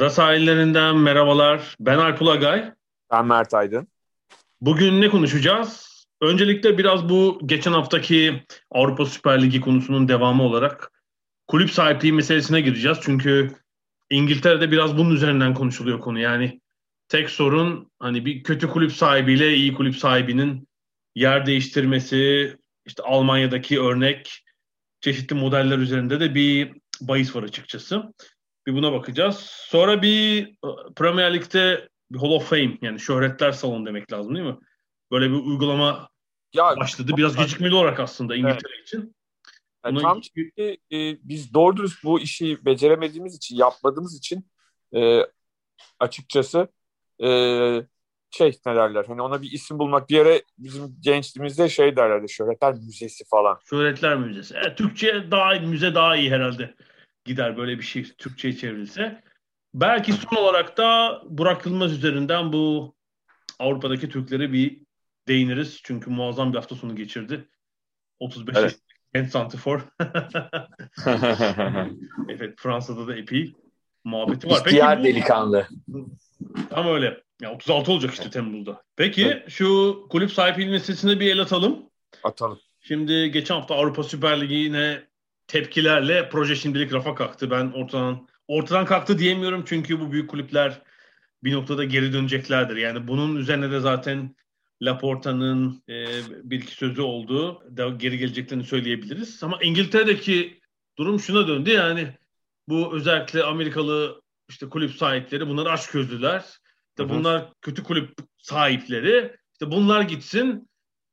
Ada sahillerinden merhabalar. Ben Alp Ulagay. Ben Mert Aydın. Bugün ne konuşacağız? Öncelikle biraz bu geçen haftaki Avrupa Süper Ligi konusunun devamı olarak kulüp sahipliği meselesine gireceğiz. Çünkü İngiltere'de biraz bunun üzerinden konuşuluyor konu. Yani tek sorun hani bir kötü kulüp sahibiyle iyi kulüp sahibinin yer değiştirmesi, işte Almanya'daki örnek çeşitli modeller üzerinde de bir bahis var açıkçası. Bir buna bakacağız. Sonra bir e, Premier Lig'de bir Hall of Fame yani şöhretler salonu demek lazım değil mi? Böyle bir uygulama ya, başladı. Biraz gecikmeli olarak aslında İngiltere evet. için. Yani Buna... tam çünkü e, biz doğru dürüst bu işi beceremediğimiz için, yapmadığımız için e, açıkçası e, şey ne derler hani ona bir isim bulmak bir yere bizim gençliğimizde şey derlerdi şöhretler müzesi falan. Şöhretler müzesi. Evet, Türkçe daha müze daha iyi herhalde gider böyle bir şey Türkçe'ye çevrilse. Belki son olarak da Burak Yılmaz üzerinden bu Avrupa'daki Türkleri bir değiniriz. Çünkü muazzam bir hafta sonu geçirdi. 35 evet. Kent Santifor. evet Fransa'da da epey muhabbeti var. Peki, bu... delikanlı. Tam öyle. Ya 36 olacak işte Temmuz'da. Peki evet. şu kulüp sahipliği meselesine bir el atalım. Atalım. Şimdi geçen hafta Avrupa Süper Ligi'ne tepkilerle proje şimdilik rafa kalktı. Ben ortadan ortadan kalktı diyemiyorum çünkü bu büyük kulüpler bir noktada geri döneceklerdir. Yani bunun üzerine de zaten Laporta'nın e, bir iki sözü oldu. Da geri geleceklerini söyleyebiliriz. Ama İngiltere'deki durum şuna döndü. Yani bu özellikle Amerikalı işte kulüp sahipleri bunlar aç gözlüler. İşte bunlar kötü kulüp sahipleri. İşte bunlar gitsin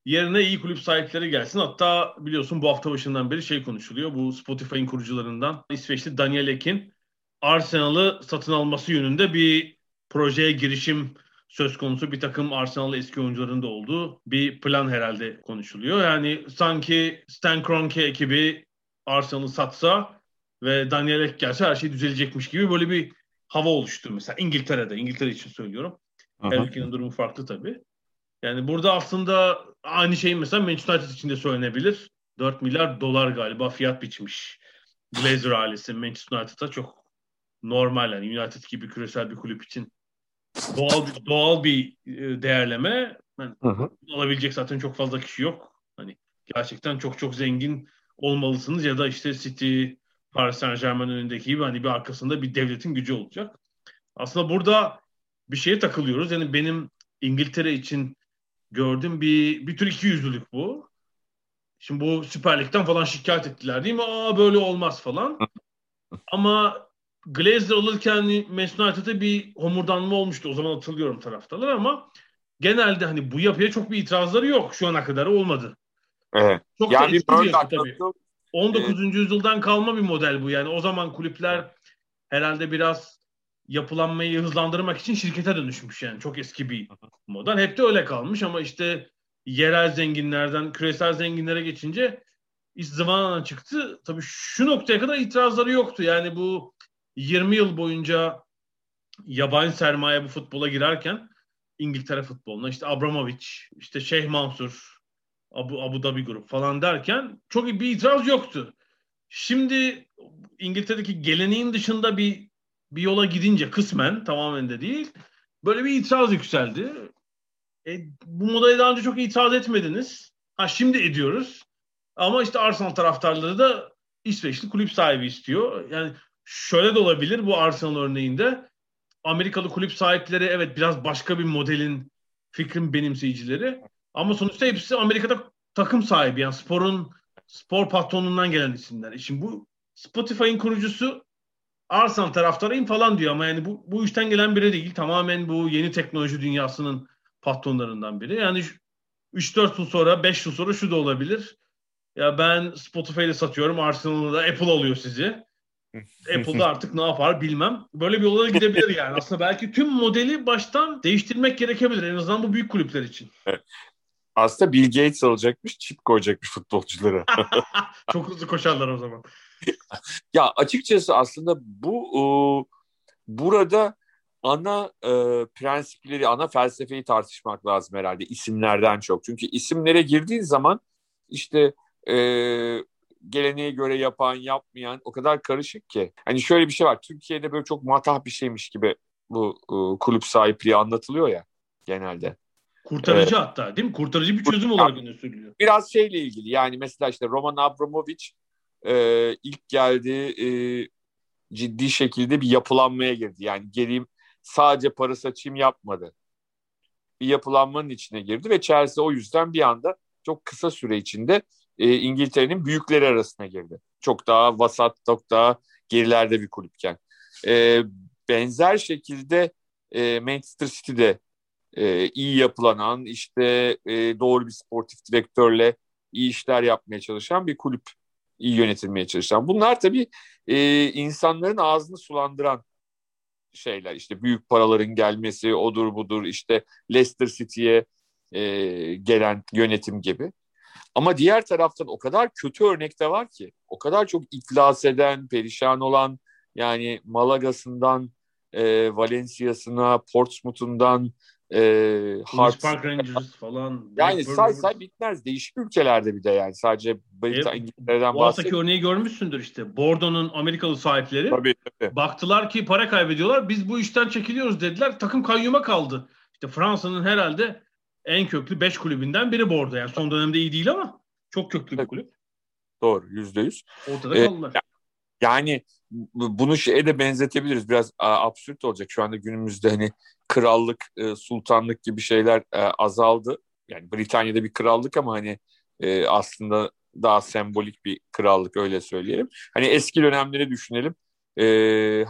yerine iyi kulüp sahipleri gelsin. Hatta biliyorsun bu hafta başından beri şey konuşuluyor. Bu Spotify'ın kurucularından İsveçli Daniel Ek'in Arsenal'ı satın alması yönünde bir projeye girişim söz konusu bir takım Arsenal eski oyuncuların da olduğu bir plan herhalde konuşuluyor. Yani sanki Stan Kroenke ekibi Arsenal'ı satsa ve Daniel Ek gelse her şey düzelecekmiş gibi böyle bir hava oluştu mesela İngiltere'de. İngiltere için söylüyorum. Her ülkenin durumu farklı tabii. Yani burada aslında aynı şey mesela Manchester United için de söylenebilir. 4 milyar dolar galiba fiyat biçmiş. Glazer ailesi Manchester United'a çok normal yani United gibi küresel bir kulüp için doğal doğal bir e, değerleme. Yani hı hı. alabilecek zaten çok fazla kişi yok. Hani gerçekten çok çok zengin olmalısınız ya da işte City, Paris Saint Germain önündeki gibi hani bir arkasında bir devletin gücü olacak. Aslında burada bir şeye takılıyoruz. Yani benim İngiltere için gördüğüm bir bir tür iki yüzlülük bu. Şimdi bu Süper Lig'den falan şikayet ettiler değil mi? Aa böyle olmaz falan. Ama Glazer alırken Manchester United'da bir homurdanma olmuştu. O zaman hatırlıyorum taraftarlar ama genelde hani bu yapıya çok bir itirazları yok. Şu ana kadar olmadı. Evet. Çok yani bir yapı tabii. 19. Evet. yüzyıldan kalma bir model bu. Yani o zaman kulüpler herhalde biraz yapılanmayı hızlandırmak için şirkete dönüşmüş yani. Çok eski bir model. Hep de öyle kalmış ama işte yerel zenginlerden küresel zenginlere geçince iş zamanla çıktı. Tabii şu noktaya kadar itirazları yoktu. Yani bu 20 yıl boyunca yabancı sermaye bu futbola girerken İngiltere futboluna işte Abramovich, işte Şeyh Mansur, Abu, Abu Dhabi grup falan derken çok bir itiraz yoktu. Şimdi İngiltere'deki geleneğin dışında bir bir yola gidince kısmen tamamen de değil böyle bir itiraz yükseldi. E, bu modaya daha önce çok itiraz etmediniz. Ha şimdi ediyoruz. Ama işte Arsenal taraftarları da İsveçli kulüp sahibi istiyor. Yani şöyle de olabilir bu Arsenal örneğinde. Amerikalı kulüp sahipleri evet biraz başka bir modelin fikrin benimseyicileri. Ama sonuçta hepsi Amerika'da takım sahibi. Yani sporun spor patronundan gelen isimler. E şimdi bu Spotify'ın kurucusu Arsenal taraftarıyım falan diyor ama yani bu, bu işten gelen biri değil. Tamamen bu yeni teknoloji dünyasının patronlarından biri. Yani 3-4 yıl sonra 5 yıl sonra şu da olabilir. Ya ben Spotify'da satıyorum Arsenal'da da Apple alıyor sizi. Apple'da artık ne yapar bilmem. Böyle bir yola gidebilir yani. Aslında belki tüm modeli baştan değiştirmek gerekebilir. En azından bu büyük kulüpler için. Aslında Bill Gates alacakmış, çip koyacakmış futbolculara. Çok hızlı koşarlar o zaman. ya açıkçası aslında bu e, burada ana e, prensipleri, ana felsefeyi tartışmak lazım herhalde isimlerden çok. Çünkü isimlere girdiğin zaman işte e, geleneğe göre yapan, yapmayan o kadar karışık ki. Hani şöyle bir şey var. Türkiye'de böyle çok matah bir şeymiş gibi bu e, kulüp sahipliği anlatılıyor ya genelde. Kurtarıcı evet. hatta değil mi? Kurtarıcı bir çözüm olarak öne sürülüyor. Biraz şeyle ilgili yani mesela işte Roman Abramovich e, ilk geldi e, ciddi şekilde bir yapılanmaya girdi. Yani geleyim sadece para saçayım yapmadı. Bir yapılanmanın içine girdi ve Chelsea o yüzden bir anda çok kısa süre içinde e, İngiltere'nin büyükleri arasına girdi. Çok daha vasat, çok daha gerilerde bir kulüpken. E, benzer şekilde e, Manchester City'de e, iyi yapılanan, işte e, doğru bir sportif direktörle iyi işler yapmaya çalışan bir kulüp, iyi yönetilmeye çalışan. Bunlar tabii e, insanların ağzını sulandıran şeyler. İşte büyük paraların gelmesi, odur budur, işte Leicester City'ye e, gelen yönetim gibi. Ama diğer taraftan o kadar kötü örnek de var ki, o kadar çok iflas eden, perişan olan, yani Malaga'sından e, Valencia'sına, Portsmouth'undan e, Hearts Park Rangers falan. Yani say say bitmez. Değişik ülkelerde bir de yani. Sadece Britanya, e, İngiltere'den bahsediyorum. Bu haftaki örneği görmüşsündür işte. Bordeaux'un Amerikalı sahipleri tabii, tabii. baktılar ki para kaybediyorlar. Biz bu işten çekiliyoruz dediler. Takım kayyuma kaldı. İşte Fransa'nın herhalde en köklü 5 kulübünden biri Bordeaux. Yani son dönemde iyi değil ama çok köklü bir kulüp. Doğru yüzde yüz. Ortada ee, kaldılar. Yani bunu şeye de benzetebiliriz. Biraz absürt olacak. Şu anda günümüzde hani krallık, e, sultanlık gibi şeyler e, azaldı. Yani Britanya'da bir krallık ama hani e, aslında daha sembolik bir krallık öyle söyleyelim. Hani eski dönemleri düşünelim.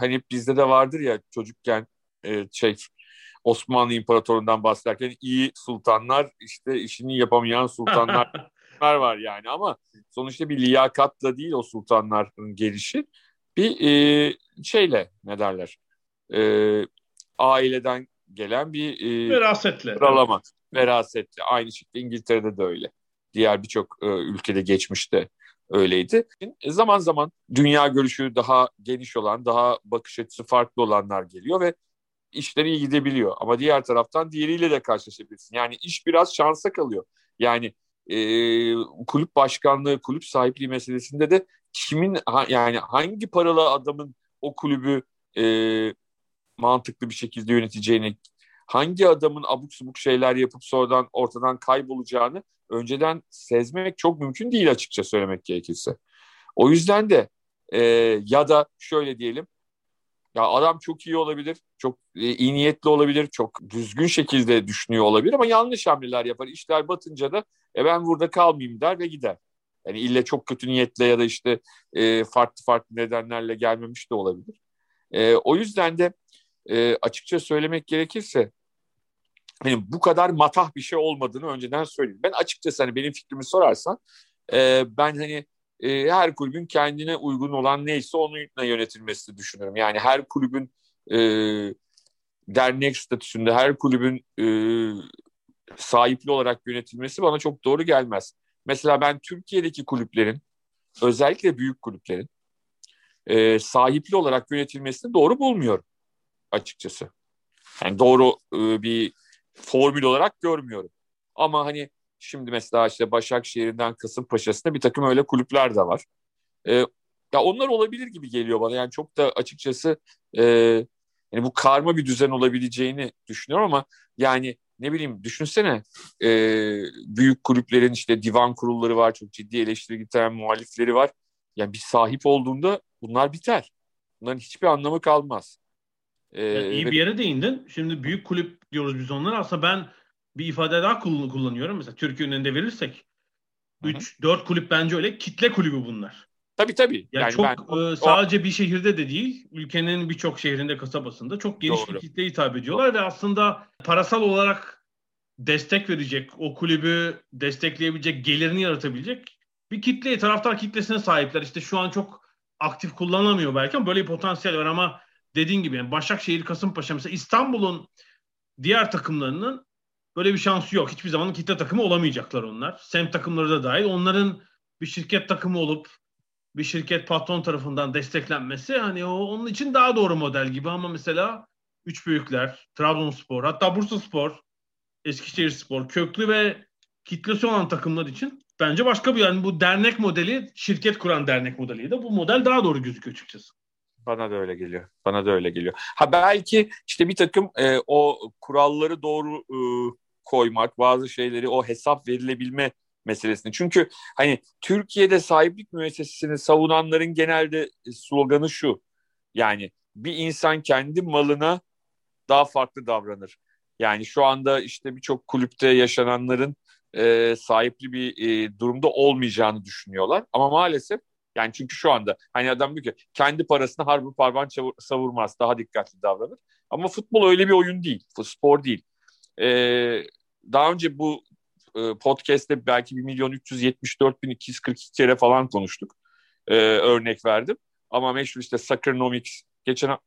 Hani bizde de vardır ya çocukken şey Osmanlı İmparatorluğundan bahsederken iyi sultanlar işte işini yapamayan sultanlar var yani ama sonuçta bir liyakatla değil o sultanların gelişi bir e, şeyle ne derler e, aileden gelen bir e, verasetle sıralama verasetle aynı şekilde İngiltere'de de öyle diğer birçok e, ülkede geçmişte öyleydi. E, zaman zaman dünya görüşü daha geniş olan, daha bakış açısı farklı olanlar geliyor ve işler iyi gidebiliyor. Ama diğer taraftan diğeriyle de karşılaşabilirsin. Yani iş biraz şansa kalıyor. Yani e, kulüp başkanlığı, kulüp sahipliği meselesinde de kimin ha, yani hangi paralı adamın o kulübü e, mantıklı bir şekilde yöneteceğini, hangi adamın abuk subuk şeyler yapıp sonradan ortadan kaybolacağını önceden sezmek çok mümkün değil açıkça söylemek gerekirse. O yüzden de e, ya da şöyle diyelim ya adam çok iyi olabilir, çok e, iyi niyetli olabilir, çok düzgün şekilde düşünüyor olabilir ama yanlış hamleler yapar. İşler batınca da e ben burada kalmayayım der ve gider. Yani ille çok kötü niyetle ya da işte e, farklı farklı nedenlerle gelmemiş de olabilir. E, o yüzden de e, açıkça söylemek gerekirse hani bu kadar matah bir şey olmadığını önceden söyleyeyim. Ben açıkçası hani benim fikrimi sorarsan e, ben hani e, her kulübün kendine uygun olan neyse onunla yönetilmesini düşünüyorum. Yani her kulübün e, dernek statüsünde her kulübün e, sahipli olarak yönetilmesi bana çok doğru gelmez. Mesela ben Türkiye'deki kulüplerin özellikle büyük kulüplerin e, sahipli olarak yönetilmesini doğru bulmuyorum açıkçası. Yani doğru e, bir formül olarak görmüyorum. Ama hani şimdi mesela işte Başakşehir'inden Kasımpaşa'sında bir takım öyle kulüpler de var. E, ya onlar olabilir gibi geliyor bana. Yani çok da açıkçası e, yani bu karma bir düzen olabileceğini düşünüyorum ama yani ne bileyim düşünsene e, büyük kulüplerin işte divan kurulları var çok ciddi eleştiri getiren muhalifleri var. Yani bir sahip olduğunda bunlar biter. Bunların hiçbir anlamı kalmaz. Ee, yani iyi ve... bir yere değindin. Şimdi büyük kulüp diyoruz biz onlara. Aslında ben bir ifade daha kullanıyorum. Mesela Türkiye'nin önünde verirsek 3-4 kulüp bence öyle kitle kulübü bunlar. Tabii tabii. Yani, yani çok ben, e, sadece o... bir şehirde de değil, ülkenin birçok şehrinde, kasabasında çok geniş Doğru. bir kitleye hitap ediyorlar ve aslında parasal olarak destek verecek, o kulübü destekleyebilecek, gelirini yaratabilecek bir kitleye, taraftar kitlesine sahipler. İşte şu an çok aktif kullanılamıyor belki ama böyle bir potansiyel var ama dediğin gibi yani Başakşehir, Kasımpaşa mesela İstanbul'un diğer takımlarının böyle bir şansı yok. Hiçbir zaman kitle takımı olamayacaklar onlar. Sem takımları da dahil. Onların bir şirket takımı olup bir şirket patron tarafından desteklenmesi hani o onun için daha doğru model gibi ama mesela üç büyükler, Trabzonspor, hatta Bursaspor, Eskişehirspor, köklü ve kitlesi olan takımlar için bence başka bir yani bu dernek modeli, şirket kuran dernek modeliydi. Bu model daha doğru gözüküyor açıkçası. Bana da öyle geliyor. Bana da öyle geliyor. Ha belki işte bir takım e, o kuralları doğru e, koymak, bazı şeyleri o hesap verilebilme meselesini. Çünkü hani Türkiye'de sahiplik müessesesini savunanların genelde sloganı şu. Yani bir insan kendi malına daha farklı davranır. Yani şu anda işte birçok kulüpte yaşananların e, sahipli bir e, durumda olmayacağını düşünüyorlar. Ama maalesef yani çünkü şu anda hani adam diyor ki kendi parasını harbi parvan savurmaz. Daha dikkatli davranır. Ama futbol öyle bir oyun değil. Spor değil. Ee, daha önce bu e, podcast'te belki 1 milyon 374 bin 242 kere falan konuştuk. Ee, örnek verdim. Ama meşhur işte Soccernomics geçen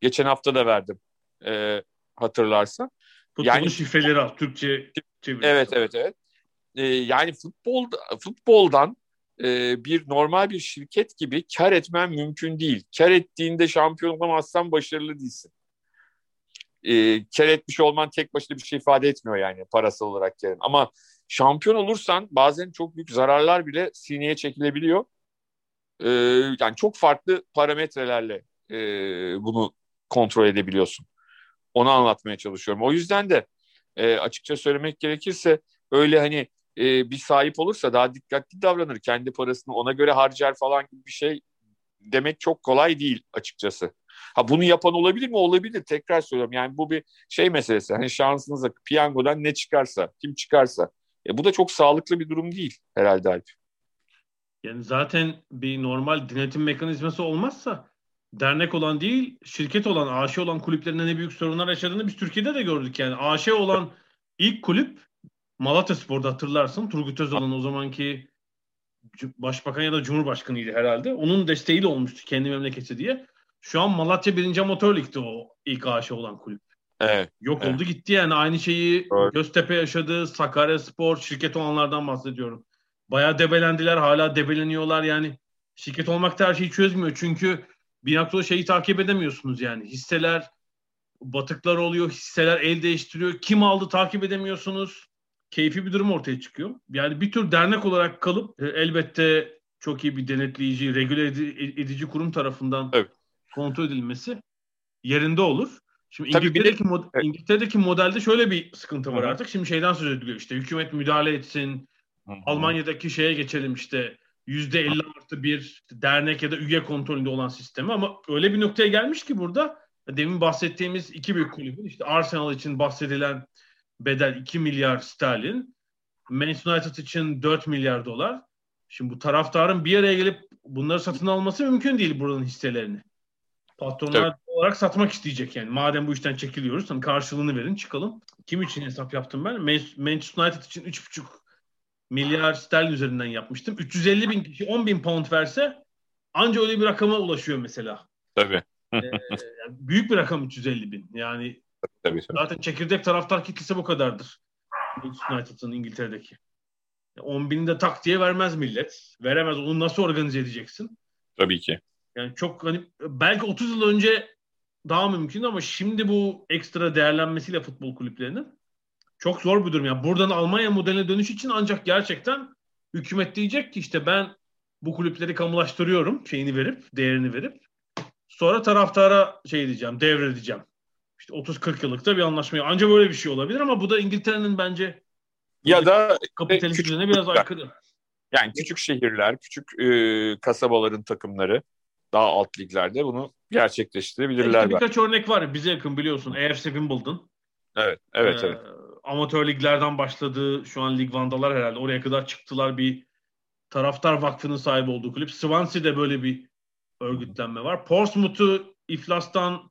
geçen hafta da verdim. Ee, hatırlarsan. Futbolun yani, şifreleri al. Türkçe çeviriyor. Evet evet evet. Ee, yani futbol futboldan e, bir normal bir şirket gibi kar etmen mümkün değil. Kar ettiğinde şampiyon olamazsan başarılı değilsin. E, kar etmiş olman tek başına bir şey ifade etmiyor yani parasal olarak karın. Ama şampiyon olursan bazen çok büyük zararlar bile sineye çekilebiliyor. E, yani çok farklı parametrelerle e, bunu kontrol edebiliyorsun. Onu anlatmaya çalışıyorum. O yüzden de e, açıkça söylemek gerekirse öyle hani e, bir sahip olursa daha dikkatli davranır. Kendi parasını ona göre harcar falan gibi bir şey demek çok kolay değil açıkçası. Ha bunu yapan olabilir mi? Olabilir. Tekrar söylüyorum. Yani bu bir şey meselesi. Hani şansınıza piyangodan ne çıkarsa, kim çıkarsa. E, bu da çok sağlıklı bir durum değil herhalde Alp. Yani zaten bir normal denetim mekanizması olmazsa dernek olan değil, şirket olan, AŞ olan kulüplerinde ne büyük sorunlar yaşadığını biz Türkiye'de de gördük yani. AŞ olan ilk kulüp Malatya Spor'da hatırlarsın. Turgut Özal'ın o zamanki başbakan ya da cumhurbaşkanıydı herhalde. Onun desteğiyle olmuştu kendi memleketi diye. Şu an Malatya 1. Amatör Lig'de o ilk aşı olan kulüp. Evet. Yok evet. oldu gitti yani. Aynı şeyi evet. Göztepe yaşadı. Sakarya Spor şirket olanlardan bahsediyorum. Bayağı debelendiler. Hala debeleniyorlar yani. Şirket olmak da her şeyi çözmüyor. Çünkü bir noktada şeyi takip edemiyorsunuz yani. Hisseler batıklar oluyor. Hisseler el değiştiriyor. Kim aldı takip edemiyorsunuz keyfi bir durum ortaya çıkıyor. Yani bir tür dernek olarak kalıp e, elbette çok iyi bir denetleyici, regüle edici kurum tarafından evet. Kontrol edilmesi yerinde olur. Şimdi Tabii İngiltere'deki, de, mod-. İngiltere'deki modelde şöyle bir sıkıntı var Hı-hı. artık. Şimdi şeyden söz ediliyor işte hükümet müdahale etsin. Hı-hı. Almanya'daki şeye geçelim işte yüzde elli artı bir dernek ya da üye kontrolünde olan sistemi ama öyle bir noktaya gelmiş ki burada demin bahsettiğimiz iki büyük kulübün işte Arsenal için bahsedilen bedel 2 milyar sterlin. Manchester United için 4 milyar dolar. Şimdi bu taraftarın bir araya gelip bunları satın alması mümkün değil buranın hisselerini. Patronlar evet. olarak satmak isteyecek yani. Madem bu işten çekiliyoruz hani karşılığını verin çıkalım. Kim için hesap yaptım ben? Manchester United için 3,5 milyar sterlin üzerinden yapmıştım. 350 bin kişi 10 bin pound verse anca öyle bir rakama ulaşıyor mesela. Tabii. ee, büyük bir rakam 350 bin. Yani Tabii, tabii. Zaten çekirdek taraftar kitlesi bu kadardır. United'ın İngiltere'deki. 10 bini de tak diye vermez millet. Veremez. Onu nasıl organize edeceksin? Tabii ki. Yani çok hani belki 30 yıl önce daha mümkün ama şimdi bu ekstra değerlenmesiyle futbol kulüplerinin çok zor bir durum. Yani buradan Almanya modeline dönüş için ancak gerçekten hükümet diyecek ki işte ben bu kulüpleri kamulaştırıyorum şeyini verip, değerini verip sonra taraftara şey diyeceğim, devredeceğim işte 30-40 yıllık da bir anlaşma. Ancak böyle bir şey olabilir ama bu da İngiltere'nin bence ya da kapitalist düzene biraz aykırı. Yani küçük şehirler, küçük e, kasabaların takımları daha alt liglerde bunu gerçekleştirebilirler. İşte birkaç örnek var. Bize yakın biliyorsun. AFC Wimbledon. Evet, evet, ee, evet. Amatör liglerden başladı. Şu an Lig Vandalar herhalde. Oraya kadar çıktılar bir taraftar vakfının sahibi olduğu kulüp. Swansea'de böyle bir örgütlenme var. Portsmouth'u iflastan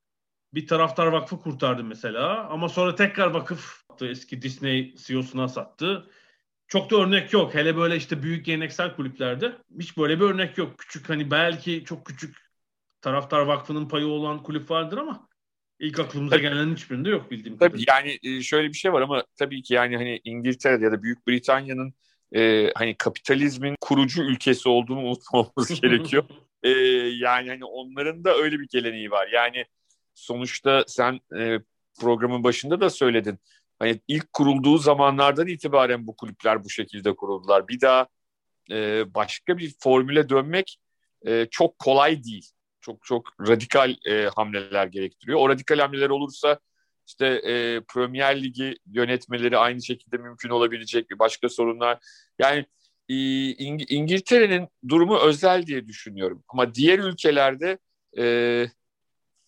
bir taraftar vakfı kurtardı mesela. Ama sonra tekrar vakıf. Eski Disney CEO'suna sattı. Çok da örnek yok. Hele böyle işte büyük geleneksel kulüplerde hiç böyle bir örnek yok. Küçük hani belki çok küçük taraftar vakfının payı olan kulüp vardır ama ilk aklımıza tabii, gelen hiçbirinde yok bildiğim tabii kadarıyla. yani e, şöyle bir şey var ama tabii ki yani hani İngiltere'de ya da Büyük Britanya'nın e, hani kapitalizmin kurucu ülkesi olduğunu unutmamamız gerekiyor. E, yani hani onların da öyle bir geleneği var. Yani sonuçta sen e, programın başında da söyledin. Hani ilk kurulduğu zamanlardan itibaren bu kulüpler bu şekilde kuruldular. Bir daha e, başka bir formüle dönmek e, çok kolay değil. Çok çok radikal e, hamleler gerektiriyor. O radikal hamleler olursa işte e, Premier Ligi yönetmeleri aynı şekilde mümkün olabilecek bir başka sorunlar. Yani e, İng- İngiltere'nin durumu özel diye düşünüyorum. Ama diğer ülkelerde e,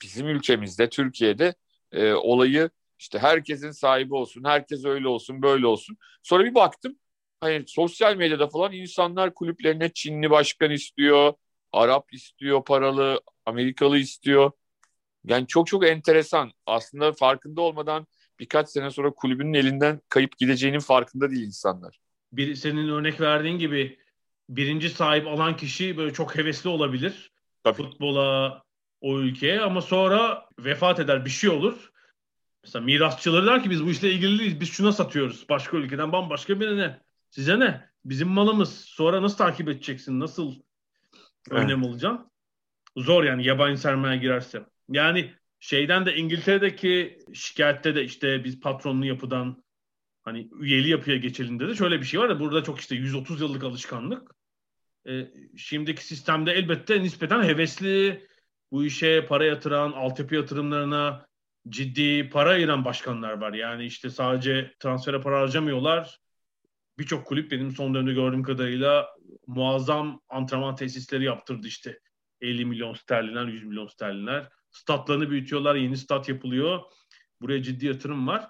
bizim ülkemizde Türkiye'de e, olayı işte herkesin sahibi olsun, herkes öyle olsun, böyle olsun. Sonra bir baktım hani sosyal medyada falan insanlar kulüplerine Çinli başkan istiyor, Arap istiyor paralı, Amerikalı istiyor. Yani çok çok enteresan. Aslında farkında olmadan birkaç sene sonra kulübünün elinden kayıp gideceğinin farkında değil insanlar. Bir, senin örnek verdiğin gibi birinci sahip alan kişi böyle çok hevesli olabilir. Tabii. Futbola, o ülkeye ama sonra vefat eder bir şey olur. Mesela mirasçıları der ki biz bu işle ilgili değiliz. Biz şuna satıyoruz. Başka ülkeden bambaşka birine. Size ne? Bizim malımız. Sonra nasıl takip edeceksin? Nasıl evet. önem alacaksın? Zor yani yabancı sermaye girerse. Yani şeyden de İngiltere'deki şikayette de işte biz patronlu yapıdan hani üyeli yapıya geçelim dedi. Şöyle bir şey var da burada çok işte 130 yıllık alışkanlık. E, şimdiki sistemde elbette nispeten hevesli bu işe para yatıran, altyapı yatırımlarına ciddi para ayıran başkanlar var. Yani işte sadece transfere para harcamıyorlar. Birçok kulüp benim son dönemde gördüğüm kadarıyla muazzam antrenman tesisleri yaptırdı işte. 50 milyon sterlinler, 100 milyon sterlinler. Statlarını büyütüyorlar, yeni stat yapılıyor. Buraya ciddi yatırım var.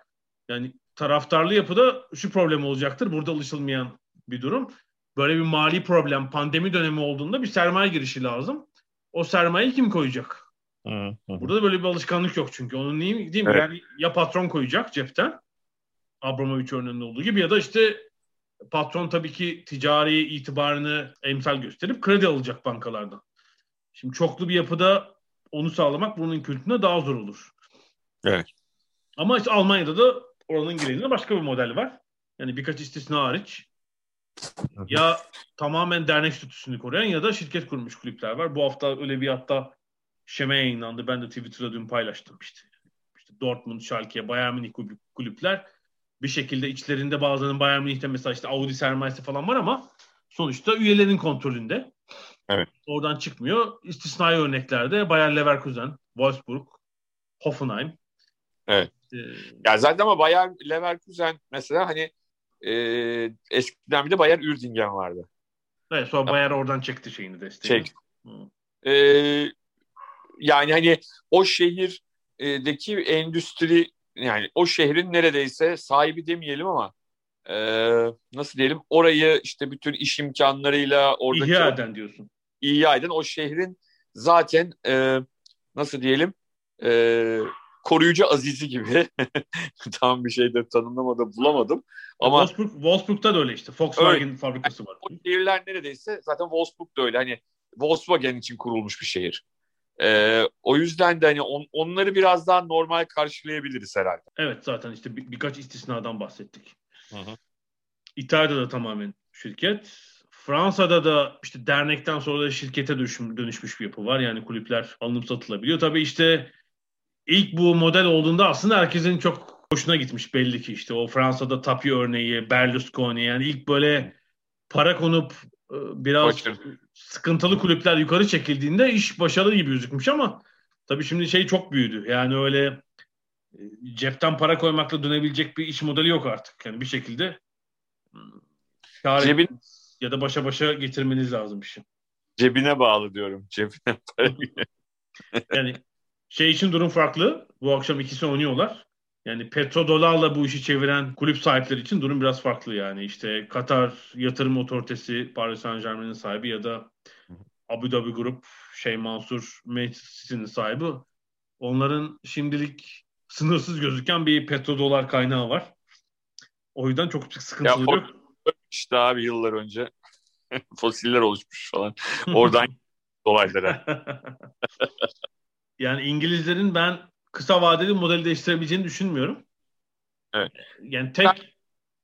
Yani taraftarlı yapıda şu problem olacaktır. Burada alışılmayan bir durum. Böyle bir mali problem, pandemi dönemi olduğunda bir sermaye girişi lazım. O sermayeyi kim koyacak? Hı hı. Burada da böyle bir alışkanlık yok çünkü. Onun değil, değil mi? Evet. Yani ya patron koyacak cepten Abramovich örneğinde olduğu gibi ya da işte patron tabii ki ticari itibarını emsal gösterip kredi alacak bankalardan. Şimdi çoklu bir yapıda onu sağlamak bunun kültürüne daha zor olur. Evet. Ama işte Almanya'da da oranın genelinde başka bir model var. Yani birkaç istisna hariç ya tamamen dernek statüsünü koruyan ya da şirket kurmuş kulüpler var. Bu hafta öyle bir hatta şeme yayınlandı. Ben de Twitter'da dün paylaştım işte. İşte Dortmund, Schalke, Bayern Münih kulüpler bir şekilde içlerinde bazılarının Bayern Münih'te mesela işte Audi sermayesi falan var ama sonuçta üyelerin kontrolünde. Evet. Oradan çıkmıyor. İstisnai örneklerde Bayer Leverkusen, Wolfsburg, Hoffenheim. Evet. Ee, ya zaten ama Bayer Leverkusen mesela hani e, eskiden bir de Bayer Ürdingen vardı. Evet sonra. Bayer oradan çekti şeyini desteği. Çek. E, yani hani o şehirdeki endüstri yani o şehrin neredeyse sahibi demeyelim ama e, nasıl diyelim orayı işte bütün iş imkanlarıyla oradaki ihya eden diyorsun. İhya eden o şehrin zaten e, nasıl diyelim e, koruyucu azizi gibi tam bir şey de tanımlamada bulamadım. Ama Wolfsburg, Wolfsburg'da da öyle işte. Volkswagen öyle. fabrikası var. O şehirler neredeyse zaten Wolfsburg da öyle. Hani Volkswagen için kurulmuş bir şehir. Ee, o yüzden de hani on, onları biraz daha normal karşılayabiliriz herhalde. Evet zaten işte bir, birkaç istisnadan bahsettik. Hı hı. İtalya'da da tamamen şirket. Fransa'da da işte dernekten sonra da şirkete dönüşmüş bir yapı var. Yani kulüpler alınıp satılabiliyor. Tabii işte ilk bu model olduğunda aslında herkesin çok hoşuna gitmiş belli ki işte o Fransa'da Tapi örneği, Berlusconi yani ilk böyle para konup e, biraz Başarı. Sıkıntılı kulüpler yukarı çekildiğinde iş başarılı gibi gözükmüş ama tabii şimdi şey çok büyüdü. Yani öyle e, cepten para koymakla dönebilecek bir iş modeli yok artık. Yani bir şekilde kar Cebin... ya da başa başa getirmeniz lazım işi. Cebine bağlı diyorum. Cebine para. yani şey için durum farklı. Bu akşam ikisi oynuyorlar. Yani petrodolarla bu işi çeviren kulüp sahipleri için durum biraz farklı yani. İşte Katar Yatırım Otoritesi Paris Saint Germain'in sahibi ya da Abu Dhabi Grup şey Mansur Manchester'ın sahibi. Onların şimdilik sınırsız gözüken bir petrodolar kaynağı var. O yüzden çok sıkıntılı ya, yok. İşte abi yıllar önce fosiller oluşmuş falan. Oradan dolaylara. yani İngilizlerin ben kısa vadeli modeli değiştirebileceğini düşünmüyorum. Evet. Yani tek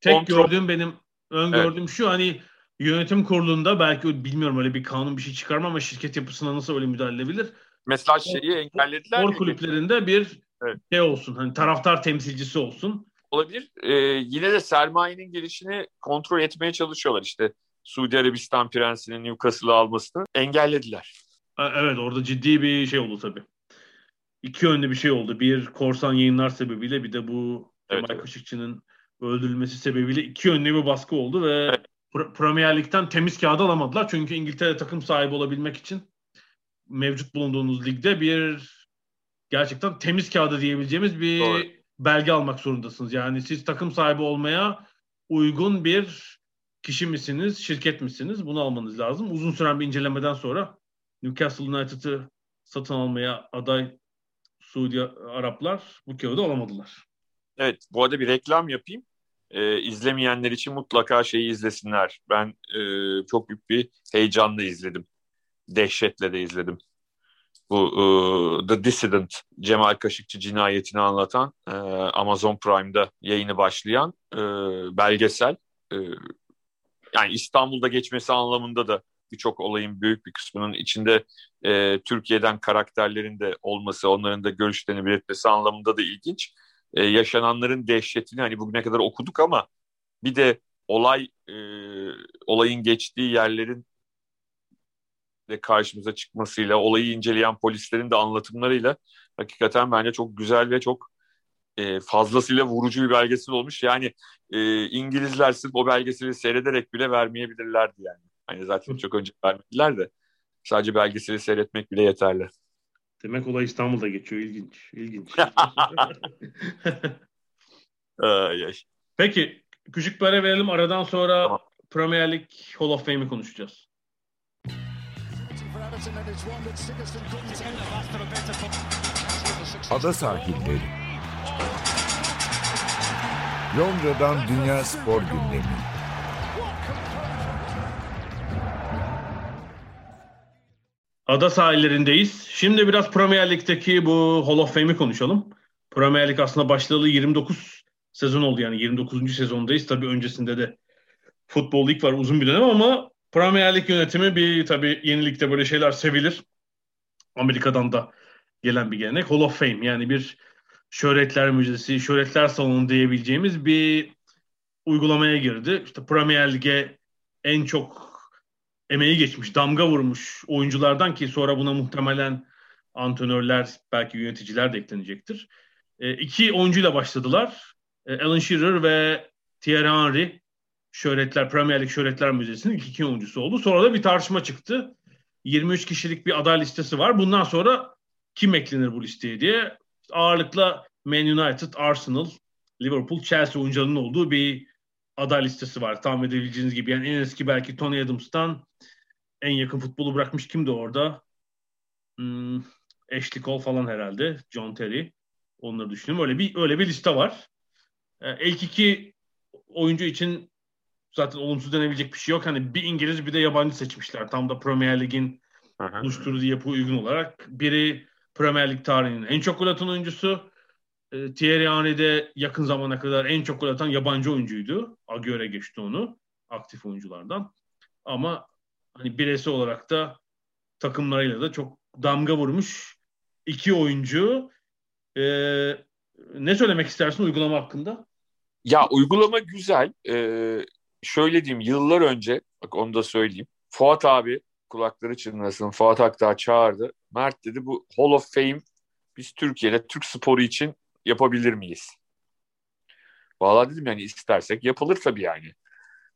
tek Kontrol. gördüğüm benim öngördüğüm evet. şu hani yönetim kurulunda belki bilmiyorum öyle bir kanun bir şey çıkarma ama şirket yapısına nasıl öyle müdahale edebilir? Mesela şeyi engellediler. Spor kulüplerinde bir evet. şey olsun. Hani taraftar temsilcisi olsun. Olabilir. Ee, yine de sermayenin gelişini kontrol etmeye çalışıyorlar işte. Suudi Arabistan prensinin Newcastle'ı almasını engellediler. Evet orada ciddi bir şey oldu tabii. İki yönlü bir şey oldu. Bir korsan yayınlar sebebiyle bir de bu evet, Kemal Kaşıkçı'nın öldürülmesi sebebiyle iki yönlü bir baskı oldu ve evet. Premier Lig'den temiz kağıdı alamadılar. Çünkü İngiltere takım sahibi olabilmek için mevcut bulunduğunuz ligde bir gerçekten temiz kağıdı diyebileceğimiz bir Doğru. belge almak zorundasınız. Yani siz takım sahibi olmaya uygun bir kişi misiniz, şirket misiniz? Bunu almanız lazım. Uzun süren bir incelemeden sonra Newcastle United'ı satın almaya aday Suudi Araplar bu kağıdı alamadılar. Evet, bu arada bir reklam yapayım. Ee, izlemeyenler için mutlaka şeyi izlesinler. Ben e, çok büyük bir heyecanla izledim. Dehşetle de izledim. Bu e, The Dissident, Cemal Kaşıkçı cinayetini anlatan e, Amazon Prime'da yayını başlayan e, belgesel. E, yani İstanbul'da geçmesi anlamında da birçok olayın büyük bir kısmının içinde e, Türkiye'den karakterlerin de olması, onların da görüşlerini belirtmesi anlamında da ilginç. E, yaşananların dehşetini hani bugüne kadar okuduk ama bir de olay e, olayın geçtiği yerlerin de karşımıza çıkmasıyla, olayı inceleyen polislerin de anlatımlarıyla hakikaten bence çok güzel ve çok e, fazlasıyla vurucu bir belgesel olmuş. Yani e, İngilizler sırf o belgeseli seyrederek bile vermeyebilirlerdi yani. Hani zaten çok önce vermediler de sadece belgeseli seyretmek bile yeterli. Demek olay İstanbul'da geçiyor. İlginç. İlginç. ay, ay. Peki küçük bir ara verelim. Aradan sonra tamam. Premier Lig Hall of Fame'i konuşacağız. Ada sahilleri. Londra'dan Dünya Spor Gündemi. Ada sahillerindeyiz. Şimdi biraz Premier Lig'deki bu Hall of Fame'i konuşalım. Premier Lig aslında başlayalı 29 sezon oldu yani 29. sezondayız. Tabii öncesinde de Futbol Lig var uzun bir dönem ama Premier Lig yönetimi bir tabii yenilikte böyle şeyler sevilir. Amerika'dan da gelen bir gelenek. Hall of Fame yani bir şöhretler müzesi, şöhretler salonu diyebileceğimiz bir uygulamaya girdi. İşte Premier Lig'e en çok emeği geçmiş, damga vurmuş oyunculardan ki sonra buna muhtemelen antrenörler, belki yöneticiler de eklenecektir. E, iki oyuncuyla başladılar. E, Alan Shearer ve Thierry Henry şöhretler, Premier Lig Şöhretler Müzesi'nin ilk iki oyuncusu oldu. Sonra da bir tartışma çıktı. 23 kişilik bir aday listesi var. Bundan sonra kim eklenir bu listeye diye. Ağırlıkla Man United, Arsenal, Liverpool, Chelsea oyuncularının olduğu bir aday listesi var. Tahmin edebileceğiniz gibi. Yani en eski belki Tony Adams'tan en yakın futbolu bırakmış kimdi orada? Hmm, Ashley Cole falan herhalde. John Terry. Onları düşünüyorum. Öyle bir öyle bir liste var. Ee, ilk iki oyuncu için zaten olumsuz denebilecek bir şey yok. Hani bir İngiliz bir de yabancı seçmişler. Tam da Premier Lig'in oluşturduğu yapı uygun olarak. Biri Premier Lig tarihinin en çok gol atan oyuncusu. E, Thierry Henry yakın zamana kadar en çok gol atan yabancı oyuncuydu. Agüero geçti onu aktif oyunculardan. Ama hani bireysel olarak da takımlarıyla da çok damga vurmuş iki oyuncu. E, ne söylemek istersin uygulama hakkında? Ya uygulama güzel. Ee, şöyle diyeyim yıllar önce bak onu da söyleyeyim. Fuat abi kulakları çınlasın. Fuat Aktağ çağırdı. Mert dedi bu Hall of Fame biz Türkiye'de Türk sporu için yapabilir miyiz? Vallahi dedim yani istersek yapılır tabii yani.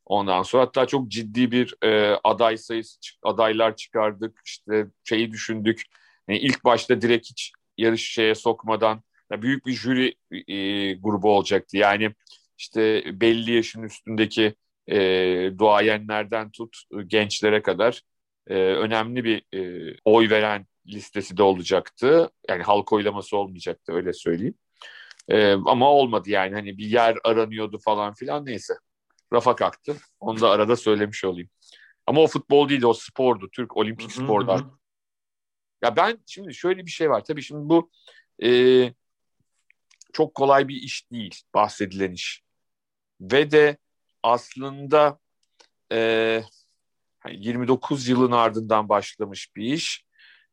Ondan sonra hatta çok ciddi bir e, aday sayısı adaylar çıkardık. İşte şeyi düşündük. Yani ilk başta direkt hiç yarış şeye sokmadan büyük bir jüri e, grubu olacaktı. Yani işte belli yaşın üstündeki e, duayenlerden tut gençlere kadar e, önemli bir e, oy veren listesi de olacaktı. Yani halk oylaması olmayacaktı öyle söyleyeyim. E, ama olmadı yani hani bir yer aranıyordu falan filan neyse. Rafa kalktı. Onu da arada söylemiş olayım. Ama o futbol değildi o spordu. Türk olimpik sporlar. Ya ben şimdi şöyle bir şey var. Tabii şimdi bu e, çok kolay bir iş değil bahsedilen iş. Ve de aslında e, 29 yılın ardından başlamış bir iş.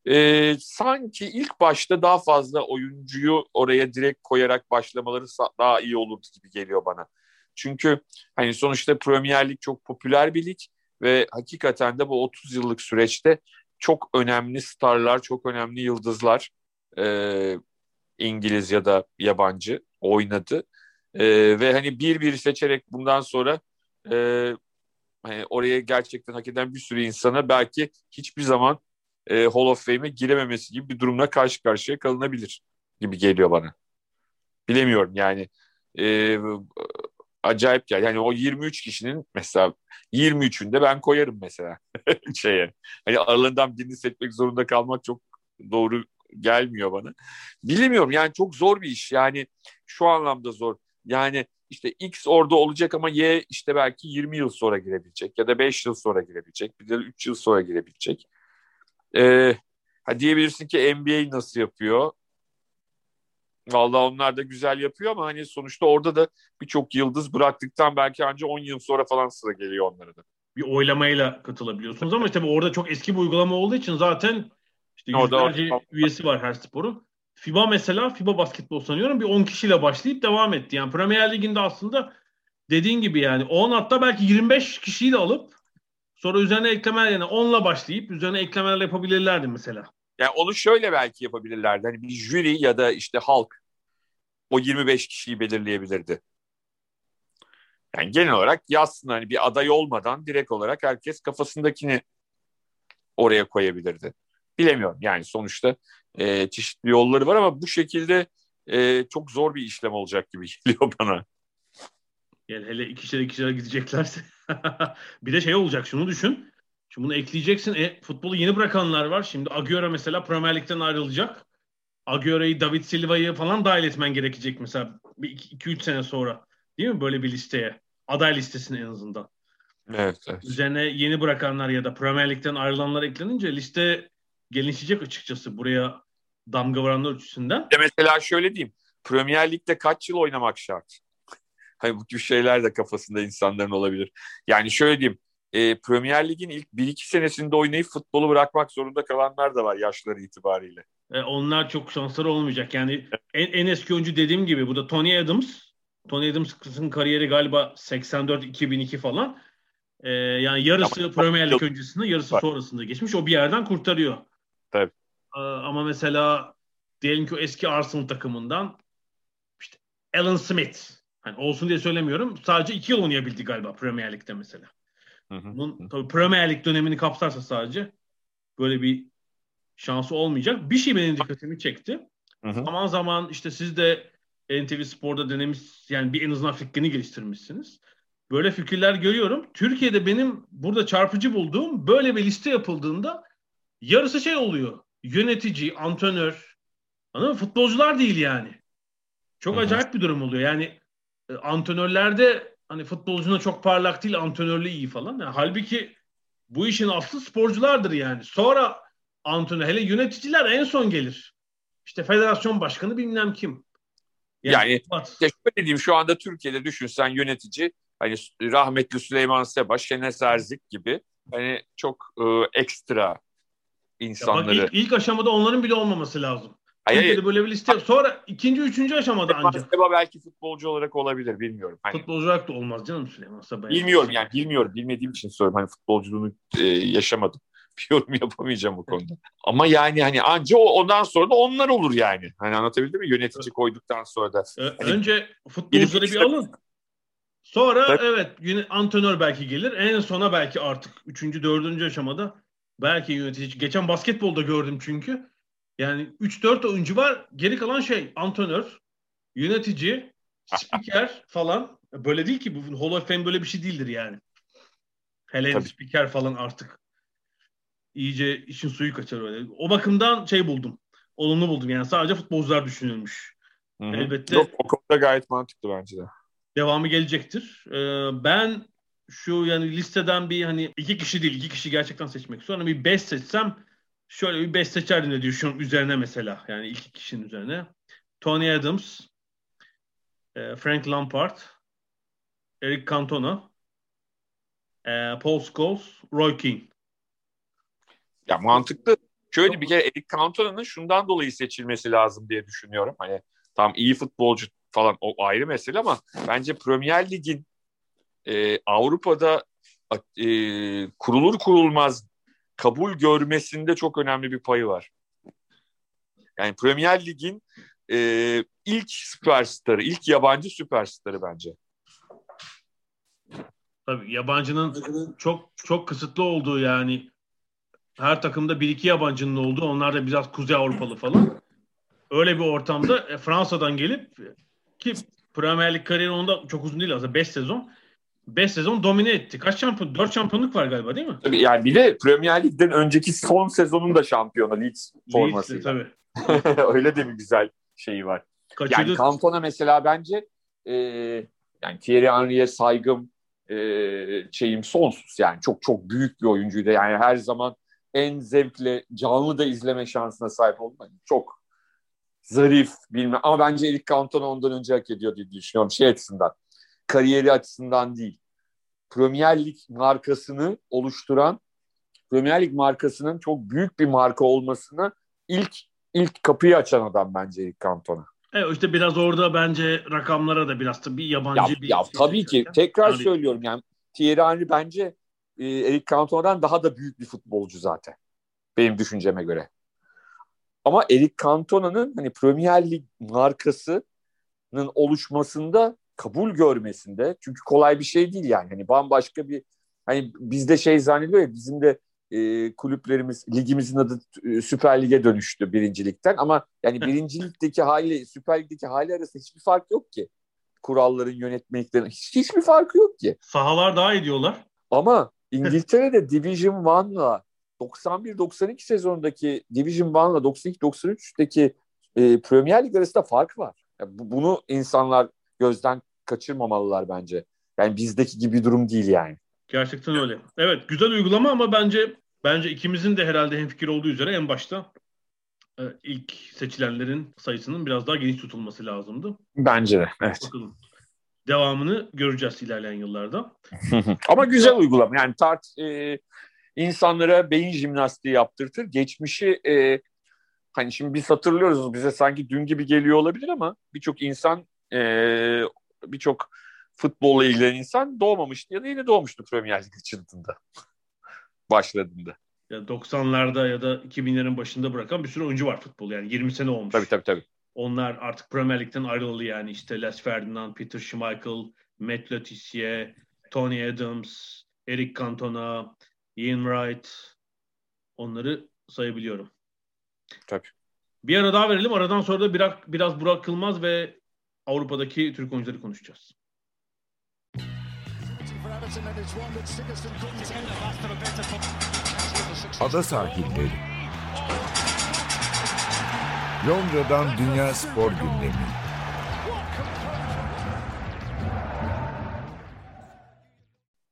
E, sanki ilk başta daha fazla oyuncuyu oraya direkt koyarak başlamaları daha iyi olurdu gibi geliyor bana. Çünkü hani sonuçta Premier Lig çok popüler bir lig ve hakikaten de bu 30 yıllık süreçte çok önemli starlar, çok önemli yıldızlar e, İngiliz ya da yabancı oynadı. E, ve hani bir bir seçerek bundan sonra e, hani oraya gerçekten hak eden bir sürü insana belki hiçbir zaman e, Hall of Fame'e girememesi gibi bir durumla karşı karşıya kalınabilir gibi geliyor bana. Bilemiyorum yani. E, acayip yani. Yani o 23 kişinin mesela 23'ünde ben koyarım mesela şeye. Hani aralarından birini seçmek zorunda kalmak çok doğru gelmiyor bana. Bilmiyorum yani çok zor bir iş. Yani şu anlamda zor. Yani işte X orada olacak ama Y işte belki 20 yıl sonra girebilecek ya da 5 yıl sonra girebilecek. Bir de 3 yıl sonra girebilecek. Ee, ha diyebilirsin ki NBA nasıl yapıyor? Vallahi onlar da güzel yapıyor ama hani sonuçta orada da birçok yıldız bıraktıktan belki ancak 10 yıl sonra falan sıra geliyor onlara da. Bir oylamayla katılabiliyorsunuz ama işte orada çok eski bir uygulama olduğu için zaten işte yüzlerce orada, üyesi var her sporun. FIBA mesela FIBA basketbol sanıyorum bir 10 kişiyle başlayıp devam etti. Yani Premier Lig'inde aslında dediğin gibi yani 10 hatta belki 25 kişiyi de alıp sonra üzerine eklemeler yani 10'la başlayıp üzerine eklemeler yapabilirlerdi mesela. Yani onu şöyle belki yapabilirlerdi. Hani bir jüri ya da işte halk o 25 kişiyi belirleyebilirdi. Yani genel olarak yazsın hani bir aday olmadan direkt olarak herkes kafasındakini oraya koyabilirdi. Bilemiyorum yani sonuçta e, çeşitli yolları var ama bu şekilde e, çok zor bir işlem olacak gibi geliyor bana. Yani hele ikişer ikişer gideceklerse. bir de şey olacak şunu düşün. Şimdi bunu ekleyeceksin. E, futbolu yeni bırakanlar var. Şimdi Agüero mesela Premier Lig'den ayrılacak. Agüero'yu, David Silva'yı falan dahil etmen gerekecek mesela 2-3 sene sonra. Değil mi böyle bir listeye? Aday listesine en azından. Evet, evet. Üzerine yeni bırakanlar ya da Premier Lig'den ayrılanlar eklenince liste genişleyecek açıkçası buraya damga vuranlar açısından. De mesela şöyle diyeyim. Premier Lig'de kaç yıl oynamak şart? Hani bu tür şeyler de kafasında insanların olabilir. Yani şöyle diyeyim e, Premier Lig'in ilk 1-2 senesinde oynayıp futbolu bırakmak zorunda kalanlar da var yaşları itibariyle. E, onlar çok şansları olmayacak. Yani en, en eski oyuncu dediğim gibi bu da Tony Adams. Tony Adams'ın kariyeri galiba 84-2002 falan. E, yani yarısı ama, Premier Lig öncesinde yarısı var. sonrasında geçmiş. O bir yerden kurtarıyor. Tabii. E, ama mesela diyelim ki o eski Arsenal takımından işte Alan Smith. Hani olsun diye söylemiyorum. Sadece iki yıl oynayabildi galiba Premier Lig'de mesela. Bunun tabii Premier Lig dönemini kapsarsa sadece böyle bir şansı olmayacak. Bir şey benim dikkatimi çekti. Hı hı. Zaman zaman işte siz de NTV Spor'da denemiş yani bir en azından fikrini geliştirmişsiniz. Böyle fikirler görüyorum. Türkiye'de benim burada çarpıcı bulduğum böyle bir liste yapıldığında yarısı şey oluyor. Yönetici, antrenör, anladın mı? Futbolcular değil yani. Çok hı hı. acayip bir durum oluyor. Yani e, antrenörlerde hani futbolcuna çok parlak değil, antrenörlüğü iyi falan. Yani halbuki bu işin aslı sporculardır yani. Sonra antrenör, hele yöneticiler en son gelir. İşte federasyon başkanı bilmem kim. Yani, yani işte şöyle diyeyim şu anda Türkiye'de düşünsen yönetici hani rahmetli Süleyman Seba, Şenes Erzik gibi hani çok e, ekstra insanları. Ya bak ilk, ilk aşamada onların bile olmaması lazım. Hayır, Türkiye'de böyle bir liste. Sonra ikinci, üçüncü aşamada Süleyman ancak. Seba belki futbolcu olarak olabilir bilmiyorum. Hani, futbolcu olarak da olmaz canım Süleyman Seba. Bilmiyorum yani bilmiyorum. Bilmediğim için soruyorum. Hani futbolculuğunu e, yaşamadım. Bir yorum yapamayacağım bu konuda. Ama yani hani anca ondan sonra da onlar olur yani. Hani anlatabildim mi? Yönetici koyduktan sonra da. Hani, Önce futbolcuları bir alın. Sonra Tabii. evet antrenör belki gelir. En sona belki artık üçüncü, dördüncü aşamada belki yönetici. Geçen basketbolda gördüm çünkü yani 3-4 oyuncu var. Geri kalan şey antrenör, yönetici, spiker falan. Böyle değil ki bu Hall of Fame böyle bir şey değildir yani. Hele Tabii. spiker falan artık iyice işin suyu kaçar öyle. O bakımdan şey buldum. Olumlu buldum yani sadece futbolcular düşünülmüş. Hı-hı. Elbette. Yok, o konuda gayet mantıklı bence de. Devamı gelecektir. Ee, ben şu yani listeden bir hani iki kişi değil iki kişi gerçekten seçmek sonra bir beş seçsem şöyle bir beş seçerdim de düşünüyorum üzerine mesela yani iki kişinin üzerine. Tony Adams, e, Frank Lampard, Eric Cantona, e, Paul Scholes, Roy Keane. Ya mantıklı. Şöyle bir kere Eric Cantona'nın şundan dolayı seçilmesi lazım diye düşünüyorum. Hani tam iyi futbolcu falan o ayrı mesele ama bence Premier Lig'in e, Avrupa'da e, kurulur kurulmaz kabul görmesinde çok önemli bir payı var. Yani Premier Lig'in e, ilk süperstarı, ilk yabancı süperstarı bence. Tabii yabancının çok çok kısıtlı olduğu yani her takımda bir iki yabancının olduğu onlar da biraz Kuzey Avrupalı falan. Öyle bir ortamda e, Fransa'dan gelip ki Premier Lig kariyeri onda çok uzun değil aslında 5 sezon. 5 sezon domine etti. Kaç şampiyon? 4 şampiyonluk var galiba değil mi? Tabii yani bir de Premier Lig'den önceki son sezonun da şampiyonu Leeds forması. tabii. Öyle de bir güzel şeyi var. Kaçırdı. Yani Cantona mesela bence e, yani Thierry Henry'e saygım e, şeyim sonsuz yani çok çok büyük bir oyuncuydu. Yani her zaman en zevkle canlı da izleme şansına sahip oldum. Yani çok zarif bilmem ama bence Eric Cantona ondan önce hak ediyor diye düşünüyorum şey açısından. Kariyeri açısından değil. Premier Lig markasını oluşturan Premier Lig markasının çok büyük bir marka olmasını ilk ilk kapıyı açan adam bence Eric Cantona. Evet işte biraz orada bence rakamlara da biraz tabii yabancı ya, bir ya şey tabii ki seçerken. tekrar Tabii. söylüyorum yani Thierry Henry bence e, Eric Cantona'dan daha da büyük bir futbolcu zaten. Benim düşünceme göre. Ama Eric Cantona'nın hani Premier Lig markasının oluşmasında kabul görmesinde çünkü kolay bir şey değil yani. Hani bambaşka bir hani bizde şey zannediyor ya bizim de e, kulüplerimiz ligimizin adı e, Süper Lig'e dönüştü birincilikten ama yani birincilikteki hali Süper Lig'deki hali arasında hiçbir fark yok ki. Kuralların yönetmeliklerin hiç, hiçbir farkı yok ki. Sahalar daha iyi diyorlar. Ama İngiltere'de Division 1'la 91-92 sezonundaki Division 1'la 92-93'teki e, Premier Lig arasında fark var. Yani bu, bunu insanlar gözden kaçırmamalılar bence. Yani bizdeki gibi bir durum değil yani. Gerçekten öyle. Evet güzel uygulama ama bence bence ikimizin de herhalde hemfikir olduğu üzere en başta e, ilk seçilenlerin sayısının biraz daha geniş tutulması lazımdı. Bence de. Evet. Bakalım. Devamını göreceğiz ilerleyen yıllarda. Ama güzel uygulama. Yani tart e, insanlara beyin jimnastiği yaptırtır. Geçmişi e, hani şimdi biz hatırlıyoruz bize sanki dün gibi geliyor olabilir ama birçok insan e, birçok futbolla ilgilenen insan doğmamıştı ya da yine doğmuştu Premier Lig açıldığında. Başladığında. Ya 90'larda ya da 2000'lerin başında bırakan bir sürü oyuncu var futbol yani 20 sene olmuş. Tabii tabii tabii. Onlar artık Premier Lig'den ayrılalı yani işte Les Ferdinand, Peter Schmeichel, Matt Letitia, Tony Adams, Eric Cantona, Ian Wright onları sayabiliyorum. Tabii. Bir ara daha verelim. Aradan sonra da biraz, biraz Burak Yılmaz ve Avrupa'daki Türk oyuncuları konuşacağız. Ada sahilleri. Londra'dan Dünya Spor Gündemi.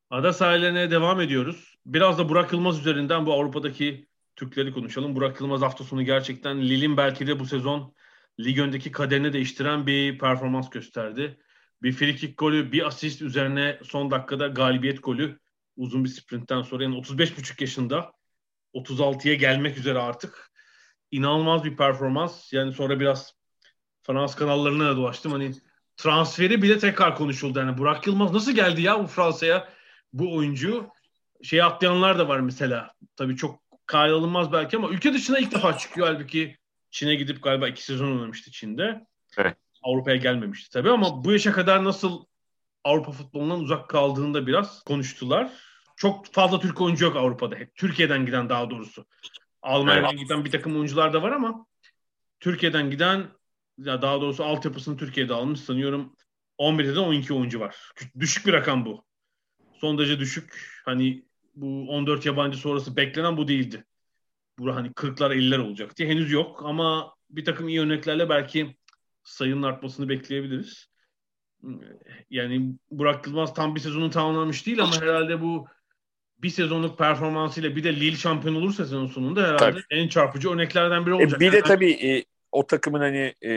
Ada sahillerine devam ediyoruz. Biraz da Burak Yılmaz üzerinden bu Avrupa'daki Türkleri konuşalım. Burak Yılmaz hafta sonu gerçekten Lille'in belki de bu sezon lig öndeki kaderini değiştiren bir performans gösterdi. Bir frikik golü, bir asist üzerine son dakikada galibiyet golü. Uzun bir sprintten sonra yani 35,5 yaşında 36'ya gelmek üzere artık. İnanılmaz bir performans. Yani sonra biraz Fransız kanallarına da dolaştım. Hani transferi bile tekrar konuşuldu. Yani Burak Yılmaz nasıl geldi ya bu Fransa'ya bu oyuncu? Şey atlayanlar da var mesela. Tabii çok kayılmaz belki ama ülke dışına ilk defa çıkıyor. Halbuki Çin'e gidip galiba iki sezon oynamıştı Çin'de. Evet. Avrupa'ya gelmemişti tabii ama bu yaşa kadar nasıl Avrupa futbolundan uzak kaldığında biraz konuştular. Çok fazla Türk oyuncu yok Avrupa'da. Hep Türkiye'den giden daha doğrusu. Almanya'dan Evet. giden bir takım oyuncular da var ama Türkiye'den giden ya daha doğrusu altyapısını Türkiye'de almış sanıyorum 11'de de 12 oyuncu var. Düşük bir rakam bu. Son derece düşük. Hani bu 14 yabancı sonrası beklenen bu değildi. Bu hani 40'lar 50'ler olacak diye henüz yok ama bir takım iyi örneklerle belki sayının artmasını bekleyebiliriz. Yani Burak Yılmaz tam bir sezonu tamamlamış değil ama herhalde bu bir sezonluk performansıyla bir de Lille şampiyon olursa sezon sonunda herhalde tabii. en çarpıcı örneklerden biri olacak. E, bir de tabii e, o takımın hani e,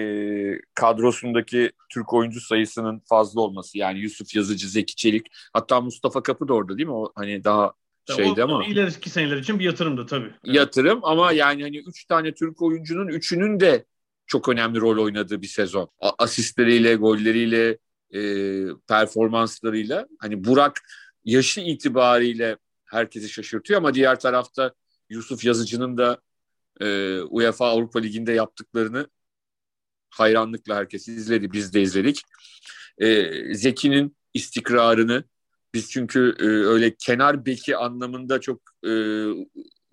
kadrosundaki Türk oyuncu sayısının fazla olması yani Yusuf Yazıcı, Zeki Çelik hatta Mustafa Kapı da orada değil mi? O hani daha şeydi ama. İleriki seneler için bir yatırımdı tabii. Yatırım ama yani hani üç tane Türk oyuncunun üçünün de çok önemli rol oynadığı bir sezon. Asistleriyle, golleriyle, e, performanslarıyla. Hani Burak yaşı itibariyle herkesi şaşırtıyor ama diğer tarafta Yusuf Yazıcı'nın da e, UEFA Avrupa Ligi'nde yaptıklarını hayranlıkla herkes izledi. Biz de izledik. E, Zeki'nin istikrarını biz çünkü e, öyle kenar beki anlamında çok e,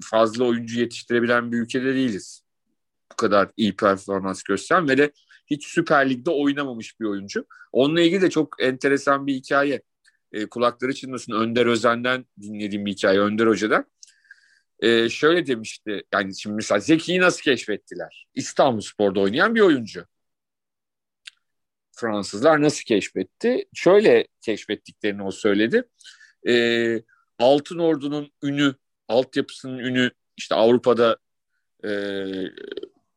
fazla oyuncu yetiştirebilen bir ülkede değiliz. Bu kadar iyi performans gösteren ve de hiç Süper Lig'de oynamamış bir oyuncu. Onunla ilgili de çok enteresan bir hikaye. E, kulakları çınlasın Önder Özen'den dinlediğim bir hikaye Önder Hoca'dan. E, şöyle demişti yani şimdi mesela Zeki'yi nasıl keşfettiler? İstanbul Spor'da oynayan bir oyuncu. Fransızlar nasıl keşfetti? Şöyle keşfettiklerini o söyledi. E, Altın Ordu'nun ünü, altyapısının ünü işte Avrupa'da e,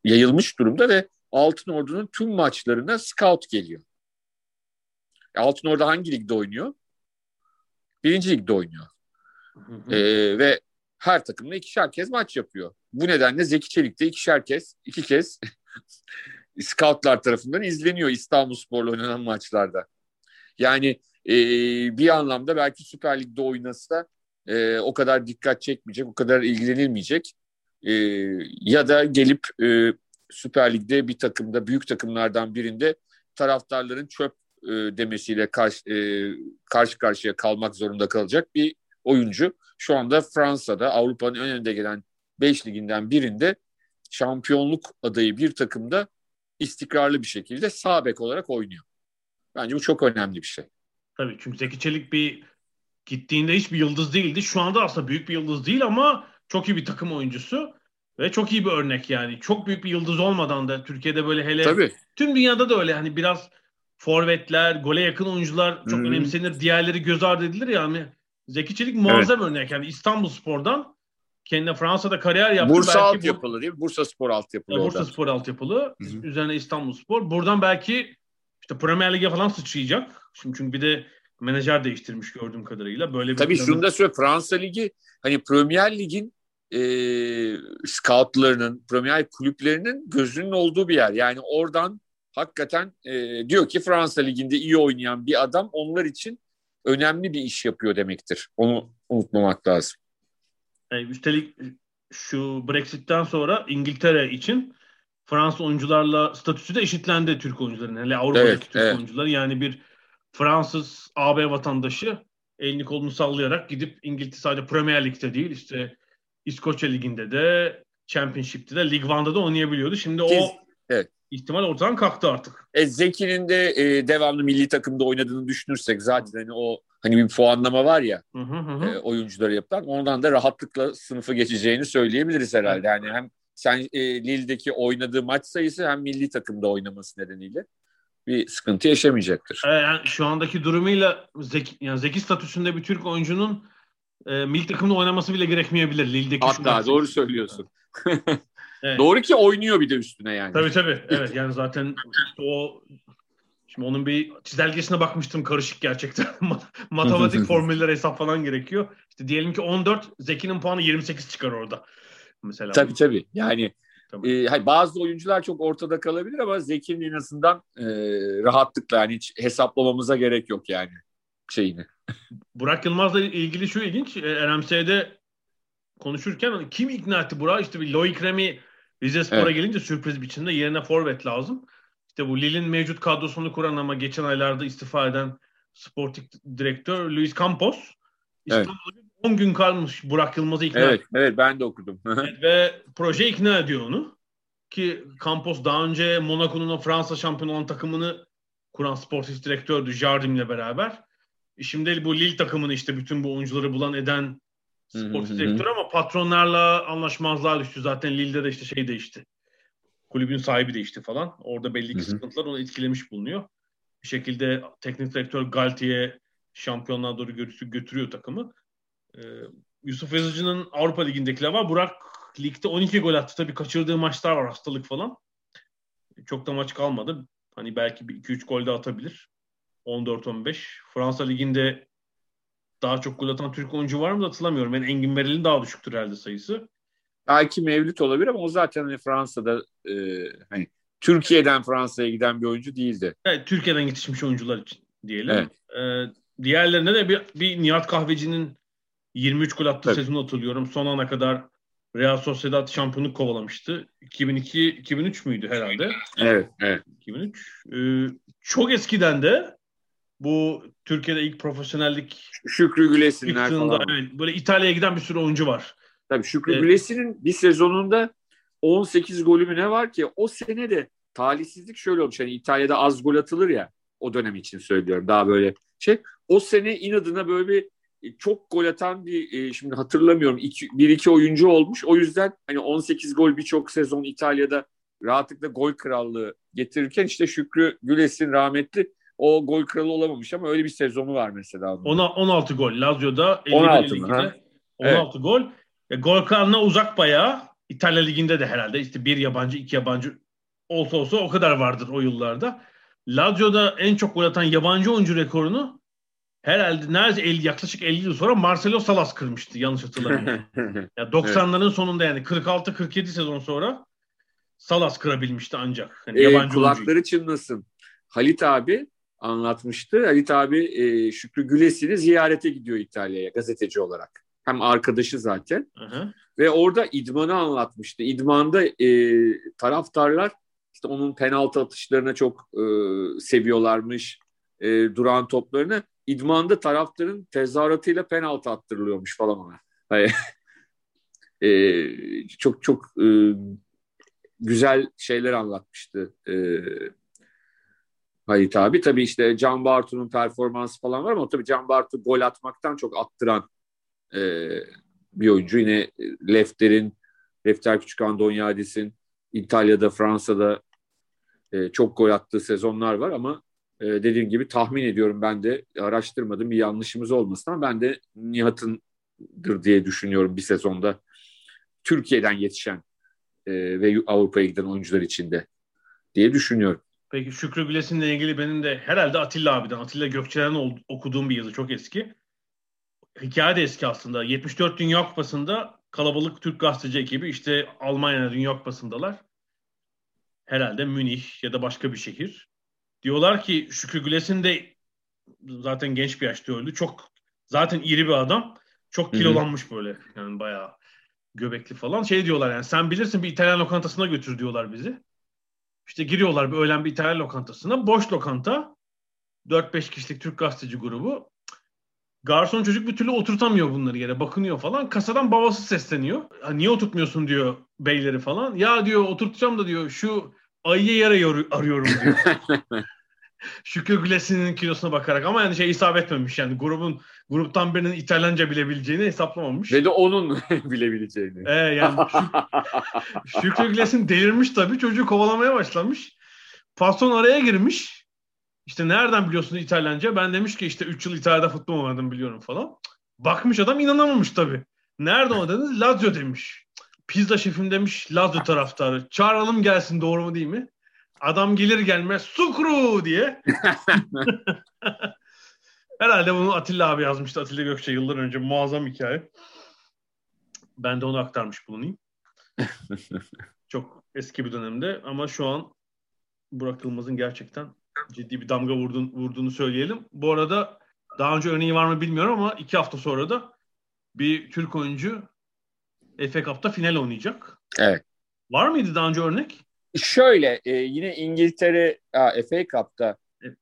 yayılmış durumda ve Altın Ordu'nun tüm maçlarına scout geliyor. Altın Ordu hangi ligde oynuyor? Birinci ligde oynuyor. Hı hı. Ee, ve her takımda ikişer kez maç yapıyor. Bu nedenle Zeki Çelik de ikişer kez, iki kez scoutlar tarafından izleniyor İstanbul Spor'la oynanan maçlarda. Yani e, bir anlamda belki Süper Lig'de oynasa e, o kadar dikkat çekmeyecek, o kadar ilgilenilmeyecek. E, ya da gelip e, Süper Lig'de bir takımda, büyük takımlardan birinde taraftarların çöp e, demesiyle karşı, e, karşı karşıya kalmak zorunda kalacak bir oyuncu. Şu anda Fransa'da Avrupa'nın en önde gelen 5 liginden birinde şampiyonluk adayı bir takımda istikrarlı bir şekilde sağ bek olarak oynuyor. Bence bu çok önemli bir şey. Tabii çünkü Zeki Çelik bir gittiğinde hiçbir yıldız değildi. Şu anda aslında büyük bir yıldız değil ama çok iyi bir takım oyuncusu. Ve çok iyi bir örnek yani. Çok büyük bir yıldız olmadan da Türkiye'de böyle hele Tabii. tüm dünyada da öyle hani biraz forvetler, gole yakın oyuncular çok hmm. önemsenir. Diğerleri göz ardı edilir yani. Zeki Çelik muazzam evet. örnek. Yani İstanbul Spor'dan kendine Fransa'da kariyer yaptı. Bursa belki altyapılı bu... değil mi? Bursa Spor altyapılı. Bursa oradan. Spor altyapılı. Hı-hı. Üzerine İstanbul Spor. Buradan belki işte Premier Lig'e falan sıçrayacak. Şimdi çünkü bir de menajer değiştirmiş gördüğüm kadarıyla. Böyle bir Tabii planı... şunu da söyle Fransa Ligi hani Premier Lig'in e, scoutlarının, Premier kulüplerinin gözünün olduğu bir yer. Yani oradan hakikaten e, diyor ki Fransa Ligi'nde iyi oynayan bir adam onlar için önemli bir iş yapıyor demektir. Onu unutmamak lazım. E, üstelik şu Brexit'ten sonra İngiltere için Fransız oyuncularla statüsü de eşitlendi Türk oyuncuların. Hele Avrupa'daki evet, Türk evet. oyuncuları. Yani bir Fransız AB vatandaşı elini kolunu sallayarak gidip İngiltere sadece Premier Lig'de değil işte İskoçya Ligi'nde de Championship'te de Lig One'da da oynayabiliyordu. Şimdi Biz, o evet. ihtimal ortadan kalktı artık. E, Zeki'nin de e, devamlı milli takımda oynadığını düşünürsek zaten hani o hani bir puanlama var ya hı hı hı. E, oyuncuları yapılan ondan da rahatlıkla sınıfı geçeceğini söyleyebiliriz herhalde. Yani hem sen e, Lille'deki oynadığı maç sayısı hem milli takımda oynaması nedeniyle bir sıkıntı yaşamayacaktır. Yani şu andaki durumuyla Zeki, yani Zeki statüsünde bir Türk oyuncunun e, milli takımda oynaması bile gerekmeyebilir. Lille'deki Hatta doğru söylüyorsun. evet. Doğru ki oynuyor bir de üstüne yani. Tabii tabii. Evet yani zaten o şimdi onun bir çizelgesine bakmıştım karışık gerçekten. Matematik formülleri hesap falan gerekiyor. İşte diyelim ki 14 Zeki'nin puanı 28 çıkar orada. Mesela. Tabii tabii. Yani e, bazı oyuncular çok ortada kalabilir ama Zeki'nin en azından e, rahatlıkla yani hiç hesaplamamıza gerek yok yani şeyini. Burak Yılmaz'la ilgili şu ilginç. E, RMS'de konuşurken hani kim ikna etti Burak? İşte bir Loic Remy Rize Spor'a evet. gelince sürpriz biçimde yerine forvet lazım. İşte bu Lille'in mevcut kadrosunu kuran ama geçen aylarda istifa eden sportif direktör Luis Campos İstanbul'da evet. 10 gün kalmış Burak Yılmaz'ı ikna Evet, evet ben de okudum. evet, ve proje ikna ediyor onu. Ki Campos daha önce Monaco'nun Fransa şampiyon olan takımını kuran sportif direktördü Jardim'le beraber. Şimdi bu Lille takımını işte bütün bu oyuncuları bulan eden sportif direktör ama patronlarla anlaşmazlığa düştü. Zaten Lille'de de işte şey değişti. Kulübün sahibi değişti falan. Orada belli ki sıkıntılar onu etkilemiş bulunuyor. Bir şekilde teknik direktör Galtier şampiyonluğa doğru götürüyor takımı. Ee, Yusuf Yazıcı'nın Avrupa Ligi'ndekiler var. Burak ligde 12 gol attı. Tabii kaçırdığı maçlar var hastalık falan. Çok da maç kalmadı. Hani belki bir 2-3 gol de atabilir. 14-15. Fransa Ligi'nde daha çok gol atan Türk oyuncu var mı da hatırlamıyorum. Yani Engin Merel'in daha düşüktür herhalde sayısı. Belki Mevlüt olabilir ama o zaten hani Fransa'da e, hani Türkiye'den Fransa'ya giden bir oyuncu değildi. Evet, Türkiye'den yetişmiş oyuncular için diyelim. Evet. Ee, diğerlerine de bir, bir Nihat Kahveci'nin 23 gol attığı sezonu hatırlıyorum. Son ana kadar Real Sociedad şampiyonluk kovalamıştı. 2002-2003 müydü herhalde? Evet, evet. 2003. Ee, çok eskiden de bu Türkiye'de ilk profesyonellik Şükrü Gülesinler falan. Evet, böyle İtalya'ya giden bir sürü oyuncu var. Tabii Şükrü evet. Gülesin'in bir sezonunda 18 golü mü ne var ki o sene de talihsizlik şöyle olmuş. Hani İtalya'da az gol atılır ya o dönem için söylüyorum daha böyle şey. O sene inadına böyle bir e, çok gol atan bir e, şimdi hatırlamıyorum iki, bir iki oyuncu olmuş. O yüzden hani 18 gol birçok sezon İtalya'da rahatlıkla gol krallığı getirirken işte Şükrü Gülesin rahmetli o gol kralı olamamış ama öyle bir sezonu var mesela. Ona 16 gol Lazio'da 16 mı? 16 evet. gol. E, gol kralına uzak bayağı. İtalya liginde de herhalde işte bir yabancı iki yabancı olsa olsa o kadar vardır o yıllarda. Lazio'da en çok gol atan yabancı oyuncu rekorunu herhalde neredeyse 50, yaklaşık 50 yıl sonra Marcelo Salas kırmıştı yanlış hatırlamıyorum. yani 90'ların evet. sonunda yani 46-47 sezon sonra Salas kırabilmişti ancak. Yani e, kulakları oyuncuyu. çınlasın. Halit abi anlatmıştı. Halit abi e, Şükrü Gülesi'ni ziyarete gidiyor İtalya'ya gazeteci olarak. Hem arkadaşı zaten. Hı hı. Ve orada idmanı anlatmıştı. İdmanda e, taraftarlar işte onun penaltı atışlarına çok e, seviyorlarmış. E, duran toplarını. İdmanda taraftarın tezahüratıyla penaltı attırılıyormuş falan ona. Yani, e, çok çok e, güzel şeyler anlatmıştı. E, Halit abi. Tabii işte Can Bartu'nun performansı falan var ama tabii Can Bartu gol atmaktan çok attıran e, bir oyuncu. Yine Lefter'in, Lefter Küçükhan Donyadis'in İtalya'da, Fransa'da e, çok gol attığı sezonlar var ama e, dediğim gibi tahmin ediyorum ben de araştırmadım bir yanlışımız olmasın ama ben de Nihat'ındır diye düşünüyorum bir sezonda Türkiye'den yetişen e, ve Avrupa'ya giden oyuncular içinde diye düşünüyorum. Peki Şükrü Gülesin'le ilgili benim de herhalde Atilla abiden, Atilla Gökçelen'in okuduğum bir yazı çok eski. Hikaye de eski aslında. 74 Dünya Kupası'nda kalabalık Türk gazeteci ekibi işte Almanya'da Dünya Kupası'ndalar. Herhalde Münih ya da başka bir şehir. Diyorlar ki Şükrü Gülesin de zaten genç bir yaşta öldü. Çok zaten iri bir adam. Çok kilolanmış böyle. Yani bayağı göbekli falan. Şey diyorlar yani sen bilirsin bir İtalyan lokantasına götür diyorlar bizi. İşte giriyorlar bir öğlen bir İtalyan lokantasına. Boş lokanta. 4-5 kişilik Türk gazeteci grubu. Garson çocuk bir türlü oturtamıyor bunları yere. Bakınıyor falan. Kasadan babası sesleniyor. niye oturtmuyorsun diyor beyleri falan. Ya diyor oturtacağım da diyor şu ayıya yere arıyorum diyor. Şükrü Gülesi'nin kilosuna bakarak ama yani şey isabet etmemiş yani grubun gruptan birinin İtalyanca bilebileceğini hesaplamamış. Ve de onun bilebileceğini. Ee, yani Şük Şükrü Gülesi'nin delirmiş tabii çocuğu kovalamaya başlamış. Patron araya girmiş. İşte nereden biliyorsun İtalyanca? Ben demiş ki işte 3 yıl İtalya'da futbol oynadım biliyorum falan. Bakmış adam inanamamış tabii. Nerede o dedi? Lazio demiş. Pizza şefim demiş Lazio taraftarı. Çağıralım gelsin doğru mu değil mi? Adam gelir gelmez Sukru diye. Herhalde bunu Atilla abi yazmıştı. Atilla Gökçe yıllar önce. Muazzam hikaye. Ben de onu aktarmış bulunayım. Çok eski bir dönemde ama şu an Burak Yılmaz'ın gerçekten ciddi bir damga vurduğunu, vurduğunu söyleyelim. Bu arada daha önce örneği var mı bilmiyorum ama iki hafta sonra da bir Türk oyuncu FA Cup'ta final oynayacak. Evet. Var mıydı daha önce örnek? Şöyle e, yine İngiltere a, FA Cup'ta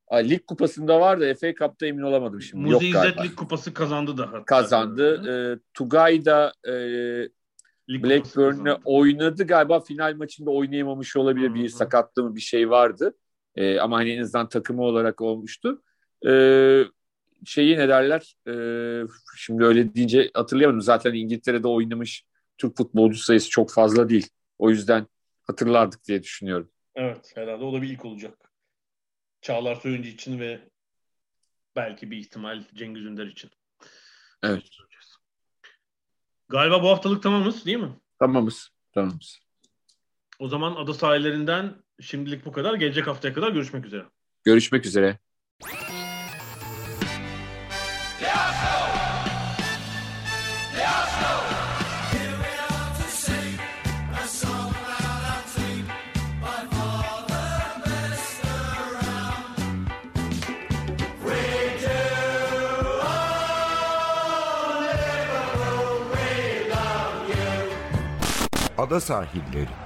a, lig kupasında var da FA Cup'ta emin olamadım şimdi. Muzi Yok İzzet lig kupası kazandı da. Hatta. Kazandı. E, Tugay da e, Blackburn'le oynadı galiba final maçında oynayamamış olabilir. Hı-hı. Bir sakatlığı mı bir şey vardı. E, ama hani en azından takımı olarak olmuştu. E, şeyi ne derler? E, şimdi öyle deyince hatırlayamadım. Zaten İngiltere'de oynamış Türk futbolcu sayısı çok fazla değil. O yüzden hatırlardık diye düşünüyorum. Evet herhalde o da bir ilk olacak. Çağlar Soyuncu için ve belki bir ihtimal Cengiz Ünder için. Evet. Galiba bu haftalık tamamız değil mi? Tamamız. Tamamız. O zaman ada sahillerinden şimdilik bu kadar. Gelecek haftaya kadar görüşmek üzere. Görüşmek üzere. Ada sahilleri.